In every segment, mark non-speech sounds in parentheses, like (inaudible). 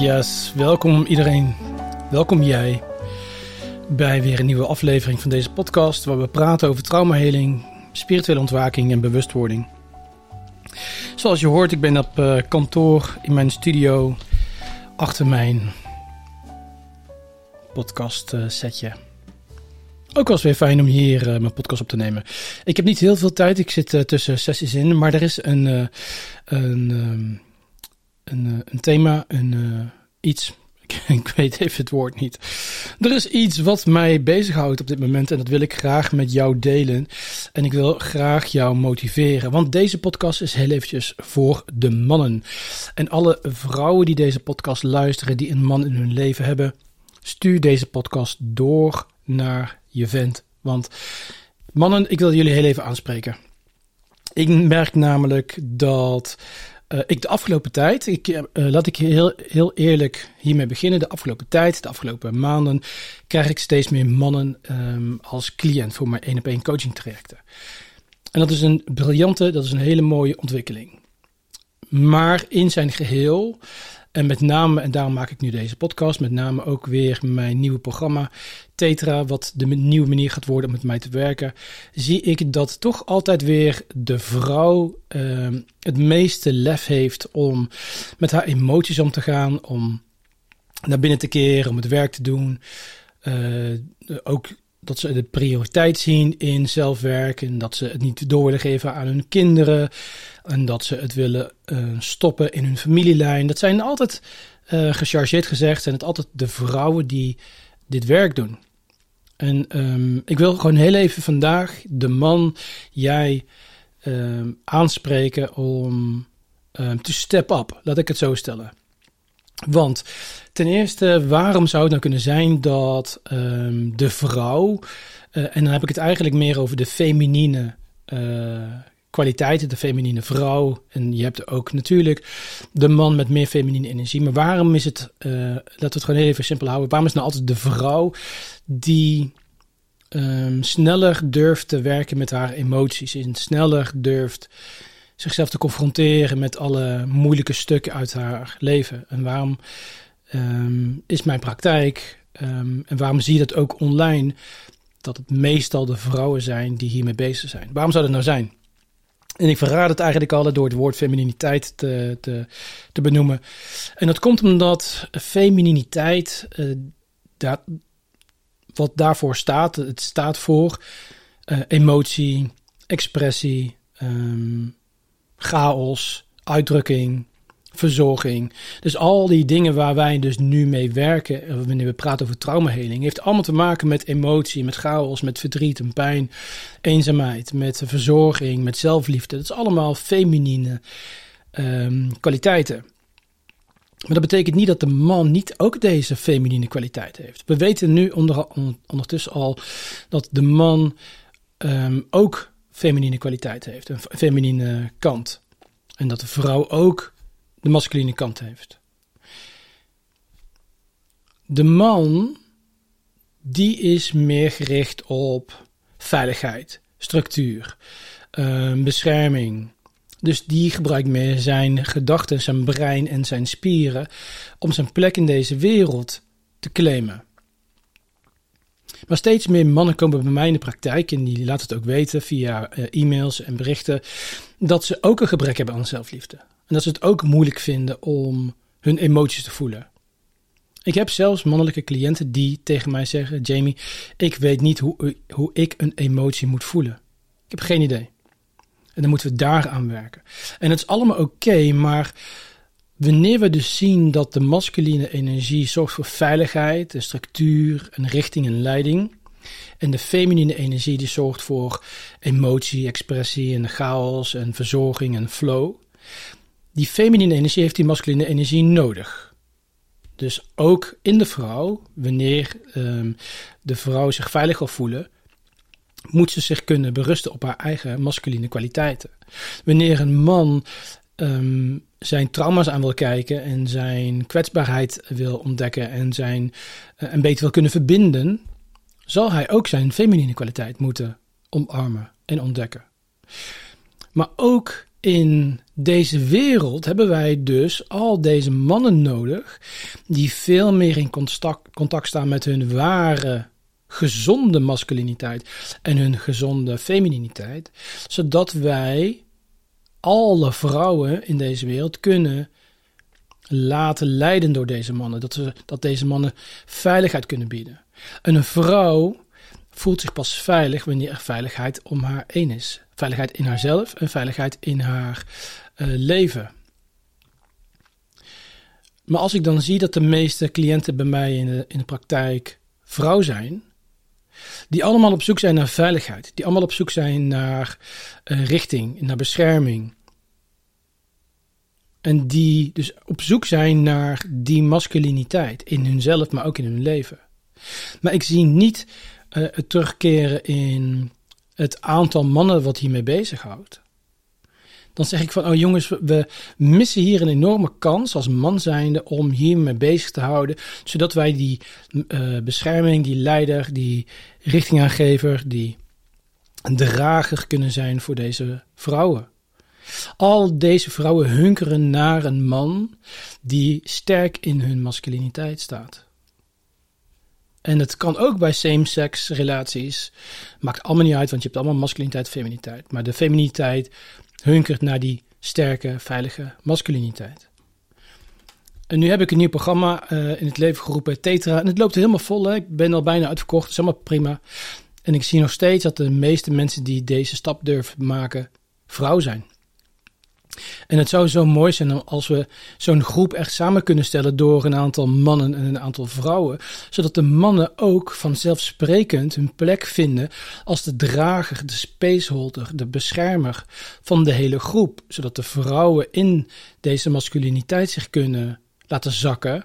Yes, welkom iedereen. Welkom jij bij weer een nieuwe aflevering van deze podcast waar we praten over traumaheling, spirituele ontwaking en bewustwording. Zoals je hoort, ik ben op uh, kantoor in mijn studio achter mijn podcast uh, setje. Ook was weer fijn om hier uh, mijn podcast op te nemen. Ik heb niet heel veel tijd, ik zit tussen sessies in, maar er is een, een, um, een, een, thema, een, iets (laughs) ik weet even het woord niet. Er is iets wat mij bezighoudt op dit moment en dat wil ik graag met jou delen. En ik wil graag jou motiveren, want deze podcast is heel eventjes voor de mannen. En alle vrouwen die deze podcast luisteren, die een man in hun leven hebben, stuur deze podcast door naar je vent. Want mannen, ik wil jullie heel even aanspreken. Ik merk namelijk dat uh, ik de afgelopen tijd, ik, uh, laat ik heel, heel eerlijk hiermee beginnen. De afgelopen tijd, de afgelopen maanden, krijg ik steeds meer mannen um, als cliënt voor mijn één op één coaching trajecten. En dat is een briljante, dat is een hele mooie ontwikkeling. Maar in zijn geheel en met name, en daarom maak ik nu deze podcast, met name ook weer mijn nieuwe programma Tetra, wat de nieuwe manier gaat worden om met mij te werken, zie ik dat toch altijd weer de vrouw uh, het meeste lef heeft om met haar emoties om te gaan, om naar binnen te keren, om het werk te doen. Uh, ook dat ze de prioriteit zien in zelfwerk en dat ze het niet door willen geven aan hun kinderen en dat ze het willen uh, stoppen in hun familielijn. Dat zijn altijd, uh, gechargeerd gezegd, zijn het altijd de vrouwen die dit werk doen. En um, ik wil gewoon heel even vandaag de man, jij, um, aanspreken om um, te step up, laat ik het zo stellen. Want ten eerste, waarom zou het nou kunnen zijn dat de vrouw, uh, en dan heb ik het eigenlijk meer over de feminine uh, kwaliteiten, de feminine vrouw. En je hebt ook natuurlijk de man met meer feminine energie. Maar waarom is het, uh, laten we het gewoon even simpel houden, waarom is nou altijd de vrouw die um, sneller durft te werken met haar emoties en sneller durft zichzelf te confronteren met alle moeilijke stukken uit haar leven. En waarom um, is mijn praktijk um, en waarom zie je dat ook online dat het meestal de vrouwen zijn die hiermee bezig zijn? Waarom zou dat nou zijn? En ik verraad het eigenlijk al door het woord femininiteit te, te, te benoemen. En dat komt omdat femininiteit, uh, dat, wat daarvoor staat, het staat voor uh, emotie, expressie, um, chaos, uitdrukking, verzorging. Dus al die dingen waar wij dus nu mee werken, eh, wanneer we praten over traumaheling, heeft allemaal te maken met emotie, met chaos, met verdriet en pijn, eenzaamheid, met verzorging, met zelfliefde. Dat is allemaal feminine um, kwaliteiten. Maar dat betekent niet dat de man niet ook deze feminine kwaliteit heeft. We weten nu onder, ondertussen al dat de man um, ook feminine kwaliteit heeft, een feminine kant. En dat de vrouw ook de masculine kant heeft. De man, die is meer gericht op veiligheid, structuur, uh, bescherming. Dus die gebruikt meer zijn gedachten, zijn brein en zijn spieren om zijn plek in deze wereld te claimen. Maar steeds meer mannen komen bij mij in de praktijk en die laten het ook weten via uh, e-mails en berichten dat ze ook een gebrek hebben aan zelfliefde. En dat ze het ook moeilijk vinden om hun emoties te voelen. Ik heb zelfs mannelijke cliënten die tegen mij zeggen: Jamie, ik weet niet hoe, hoe ik een emotie moet voelen. Ik heb geen idee. En dan moeten we daar aan werken. En het is allemaal oké, maar Wanneer we dus zien dat de masculine energie zorgt voor veiligheid, de structuur, een richting en leiding. En de feminine energie die zorgt voor emotie, expressie en chaos en verzorging en flow. Die feminine energie heeft die masculine energie nodig. Dus ook in de vrouw, wanneer um, de vrouw zich veilig wil voelen, moet ze zich kunnen berusten op haar eigen masculine kwaliteiten. Wanneer een man um, zijn trauma's aan wil kijken en zijn kwetsbaarheid wil ontdekken en zijn uh, een beter wil kunnen verbinden, zal hij ook zijn feminine kwaliteit moeten omarmen en ontdekken. Maar ook in deze wereld hebben wij dus al deze mannen nodig die veel meer in contact, staan met hun ware gezonde masculiniteit en hun gezonde femininiteit, zodat wij alle vrouwen in deze wereld kunnen laten leiden door deze mannen. Dat, ze, dat deze mannen veiligheid kunnen bieden. En een vrouw voelt zich pas veilig wanneer er veiligheid om haar heen is. Veiligheid in haarzelf en veiligheid in haar uh, leven. Maar als ik dan zie dat de meeste cliënten bij mij in de, in de praktijk vrouw zijn, die allemaal op zoek zijn naar veiligheid, die allemaal op zoek zijn naar uh, richting, naar bescherming. En die dus op zoek zijn naar die masculiniteit in hunzelf, maar ook in hun leven. Maar ik zie niet het terugkeren in het aantal mannen wat hiermee bezighoudt. Dan zeg ik van, oh jongens, we missen hier een enorme kans als man zijnde om hiermee bezig te houden. Zodat wij die uh, bescherming, die leider, die richtingaangever, die drager kunnen zijn voor deze vrouwen. Al deze vrouwen hunkeren naar een man die sterk in hun masculiniteit staat. En het kan ook bij same-sex relaties. Maakt allemaal niet uit, want je hebt allemaal masculiniteit en feminiteit. Maar de feminiteit hunkert naar die sterke, veilige masculiniteit. En nu heb ik een nieuw programma uh, in het leven geroepen, Tetra. En het loopt helemaal vol. Hè? Ik ben al bijna uitverkocht. Dat is allemaal prima. En ik zie nog steeds dat de meeste mensen die deze stap durven maken, vrouw zijn. En het zou zo mooi zijn als we zo'n groep echt samen kunnen stellen door een aantal mannen en een aantal vrouwen, zodat de mannen ook vanzelfsprekend hun plek vinden als de drager, de spaceholder, de beschermer van de hele groep, zodat de vrouwen in deze masculiniteit zich kunnen laten zakken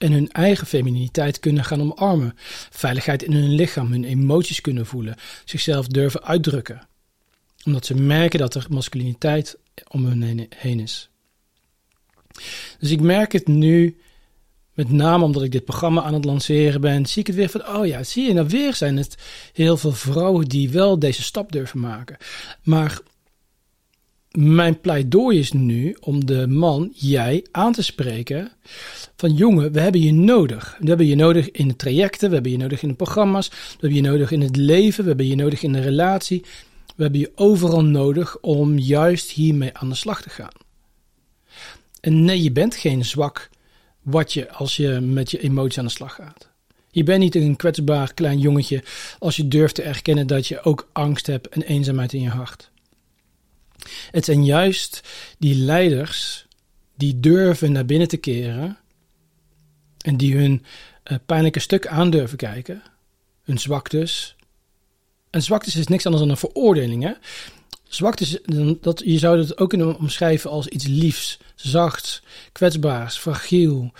en hun eigen femininiteit kunnen gaan omarmen, veiligheid in hun lichaam, hun emoties kunnen voelen, zichzelf durven uitdrukken. Omdat ze merken dat er masculiniteit om hun heen is. Dus ik merk het nu, met name omdat ik dit programma aan het lanceren ben, zie ik het weer van, oh ja, zie je, nou weer zijn het heel veel vrouwen die wel deze stap durven maken. Maar mijn pleidooi is nu om de man, jij, aan te spreken van jongen, we hebben je nodig. We hebben je nodig in de trajecten, we hebben je nodig in de programma's, we hebben je nodig in het leven, we hebben je nodig in de relatie. We hebben je overal nodig om juist hiermee aan de slag te gaan. En nee, je bent geen zwak wat je als je met je emoties aan de slag gaat. Je bent niet een kwetsbaar klein jongetje als je durft te erkennen dat je ook angst hebt en eenzaamheid in je hart. Het zijn juist die leiders die durven naar binnen te keren en die hun uh, pijnlijke stuk aan durven kijken, hun zwaktes, en zwakte is niks anders dan een veroordeling. Hè? Zwakte dat, je zou het ook kunnen omschrijven als iets liefs, zachts, kwetsbaars, fragiel.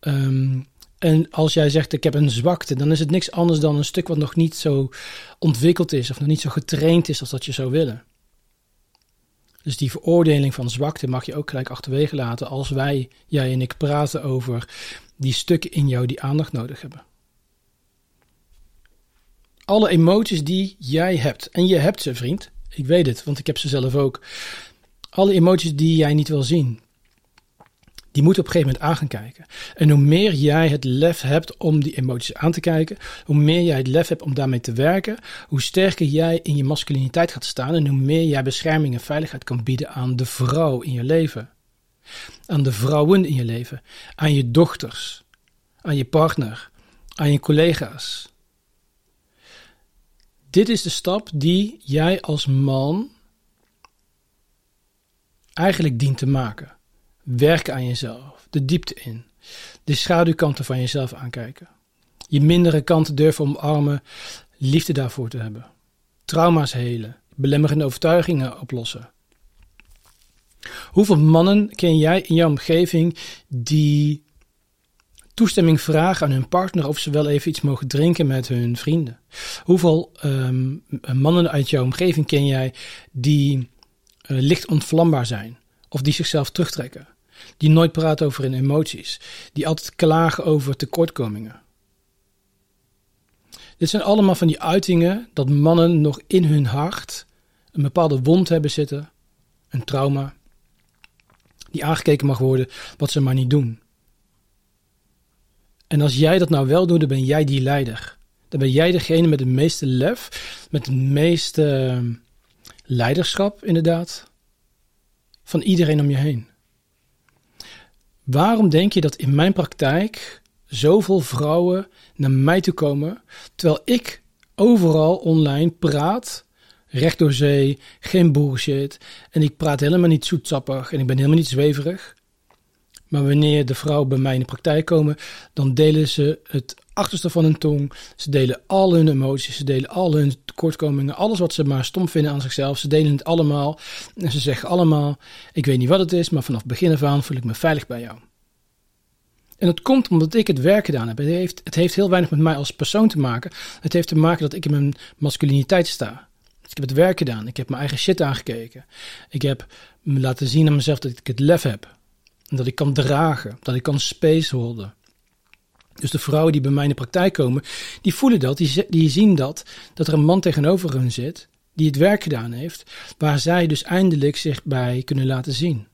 Um, en als jij zegt ik heb een zwakte, dan is het niks anders dan een stuk wat nog niet zo ontwikkeld is of nog niet zo getraind is als dat je zou willen. Dus die veroordeling van zwakte mag je ook gelijk achterwege laten als wij, jij en ik, praten over die stukken in jou die aandacht nodig hebben alle emoties die jij hebt. En je hebt ze, vriend. Ik weet het, want ik heb ze zelf ook. Alle emoties die jij niet wil zien. Die moeten op een gegeven moment aan gaan kijken. En hoe meer jij het lef hebt om die emoties aan te kijken, hoe meer jij het lef hebt om daarmee te werken, hoe sterker jij in je masculiniteit gaat staan en hoe meer jij bescherming en veiligheid kan bieden aan de vrouw in je leven. Aan de vrouwen in je leven, aan je dochters, aan je partner, aan je collega's, dit is de stap die jij als man eigenlijk dient te maken. Werken aan jezelf, de diepte in, de schaduwkanten van jezelf aankijken. Je mindere kanten durven omarmen, liefde daarvoor te hebben. Trauma's helen, belemmerende overtuigingen oplossen. Hoeveel mannen ken jij in jouw omgeving die toestemming vragen aan hun partner of ze wel even iets mogen drinken met hun vrienden. Hoeveel ehm, mannen uit jouw omgeving ken jij die uh, licht ontvlambaar zijn of die zichzelf terugtrekken? Die nooit praten over hun emoties, die altijd klagen over tekortkomingen. Dit zijn allemaal van die uitingen dat mannen nog in hun hart een bepaalde wond hebben zitten een trauma, die aangekeken mag worden wat ze maar niet doen. En als jij dat nou wel doet, dan ben jij die leider. Dan ben jij degene met het meeste lef, met het meeste ehm, leiderschap, inderdaad, van iedereen om je heen. Waarom denk je dat in mijn praktijk zoveel vrouwen naar mij toe komen, terwijl ik overal online praat, recht door zee, geen bullshit, en ik praat helemaal niet zoetsappig en ik ben helemaal niet zweverig. Maar wanneer de vrouwen bij mij in de praktijk komen, dan delen ze het achterste van hun tong. Ze delen al hun emoties, ze delen al hun tekortkomingen, alles wat ze maar stom vinden aan zichzelf. Ze delen het allemaal en ze zeggen allemaal: Ik weet niet wat het is, maar vanaf begin af aan voel ik me veilig bij jou. En dat komt omdat ik het werk gedaan heb. Het heeft, het heeft heel weinig met mij als persoon te maken. Het heeft te maken dat ik in mijn masculiniteit sta. Dus ik heb het werk gedaan. Ik heb mijn eigen shit aangekeken. Ik heb me laten zien aan mezelf dat ik het lef heb. Dat ik kan dragen. Dat ik kan space holden. Dus de vrouwen die bij mij in de praktijk komen, die voelen dat, die, die zien dat, dat er een man tegenover hun zit, die het werk gedaan heeft, waar zij dus eindelijk zich bij kunnen laten zien.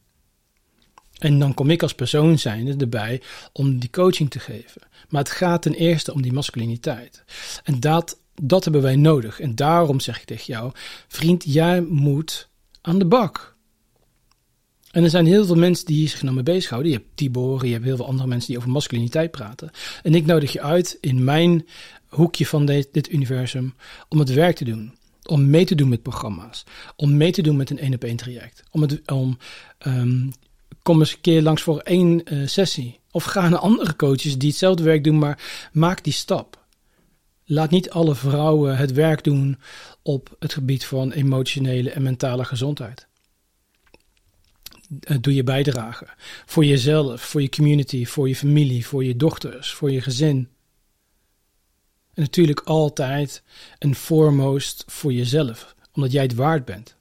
En dan kom ik als persoon zijnde erbij om die coaching te geven. Maar het gaat ten eerste om die masculiniteit. En dat, dat hebben wij nodig. En daarom zeg ik tegen jou, vriend, jij moet aan de bak. En er zijn heel veel mensen die zich nou mee bezighouden. Je hebt Tibor, je hebt heel veel andere mensen die over masculiniteit praten. En ik nodig je uit in mijn hoekje van dit, dit universum om het werk te doen. Om mee te doen met programma's. Om mee te doen met een één op één traject. Om, het, om um, kom eens een keer langs voor één uh, sessie. Of ga naar andere coaches die hetzelfde werk doen, maar maak die stap. Laat niet alle vrouwen het werk doen op het gebied van emotionele en mentale gezondheid. Eh, doe je bijdrage. Voor jezelf, voor je community, voor je familie, voor je dochters, voor je gezin. En natuurlijk altijd en foremost voor jezelf, omdat jij het waard bent.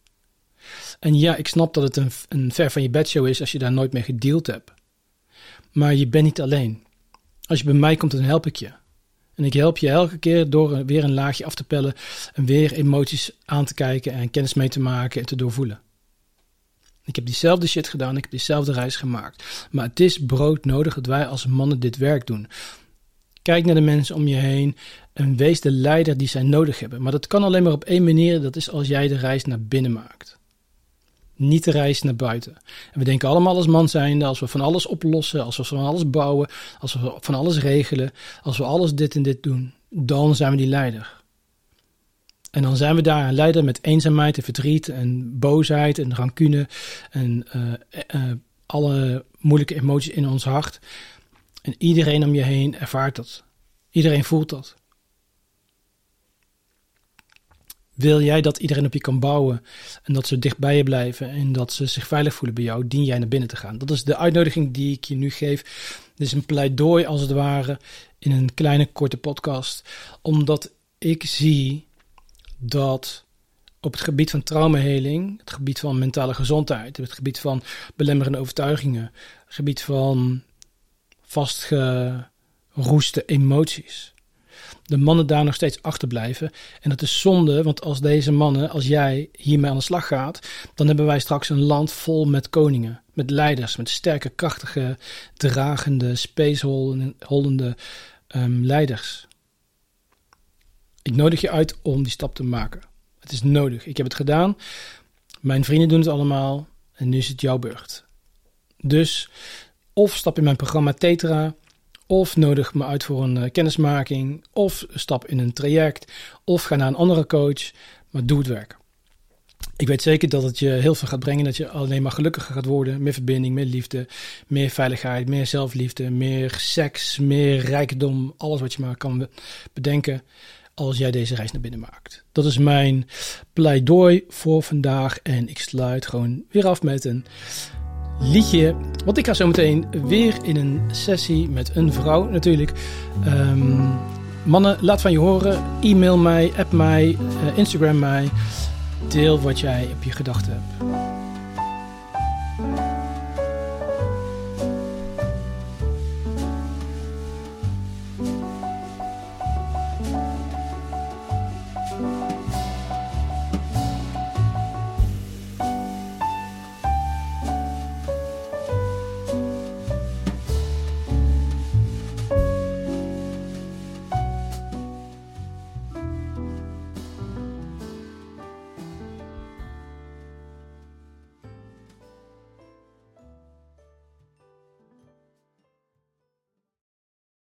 En ja, ik snap dat het een, een ver van je bedshow is als je daar nooit mee gedeeld hebt. Maar je bent niet alleen. Als je bij mij komt, dan help ik je. En ik help je elke keer door weer een laagje af te pellen en weer emoties aan te kijken en kennis mee te maken en te doorvoelen. Ik heb diezelfde shit gedaan, ik heb diezelfde reis gemaakt. Maar het is brood nodig dat wij als mannen dit werk doen. Kijk naar de mensen om je heen en wees de leider die zij nodig hebben. Maar dat kan alleen maar op één manier, dat is als jij de reis naar binnen maakt. Niet de reis naar buiten. En we denken allemaal als man zijnde, als we van alles oplossen, als we van alles bouwen, als we van alles regelen, als we alles dit en dit doen, dan zijn we die leider. En dan zijn we daar een leider met eenzaamheid en verdriet en boosheid en rancune en uh, uh, alle moeilijke emoties in ons hart. En iedereen om je heen ervaart dat. Iedereen voelt dat. Wil jij dat iedereen op je kan bouwen en dat ze dicht bij je blijven en dat ze zich veilig voelen bij jou, dien jij naar binnen te gaan. Dat is de uitnodiging die ik je nu geef. Dit is een pleidooi als het ware in een kleine korte podcast, omdat ik zie dat op het gebied van traumaheling, het gebied van mentale gezondheid, het gebied van belemmerende overtuigingen, het gebied van vastgeroeste emoties, de mannen daar nog steeds achterblijven. En dat is zonde, want als deze mannen, als jij hiermee aan de slag gaat, dan hebben wij straks een land vol met koningen, met leiders, met sterke, krachtige, dragende, spaceholdende um, leiders. Ik nodig je uit om die stap te maken. Het is nodig. Ik heb het gedaan. Mijn vrienden doen het allemaal. En nu is het jouw beurt. Dus of stap in mijn programma Tetra. Of nodig me uit voor een uh, kennismaking. Of stap in een traject. Of ga naar een andere coach. Maar doe het werk. Ik weet zeker dat het je heel veel gaat brengen. Dat je alleen maar gelukkiger gaat worden. Meer verbinding, meer liefde, meer veiligheid, meer zelfliefde, meer seks, meer rijkdom. Alles wat je maar kan bedenken als jij deze reis naar binnen maakt. Dat is mijn pleidooi voor vandaag. En ik sluit gewoon weer af met een liedje. Want ik ga zo meteen weer in een sessie met een vrouw natuurlijk. Um, mannen, laat van je horen. E-mail mij, app mij, uh, Instagram mij. Deel wat jij op je gedachten hebt.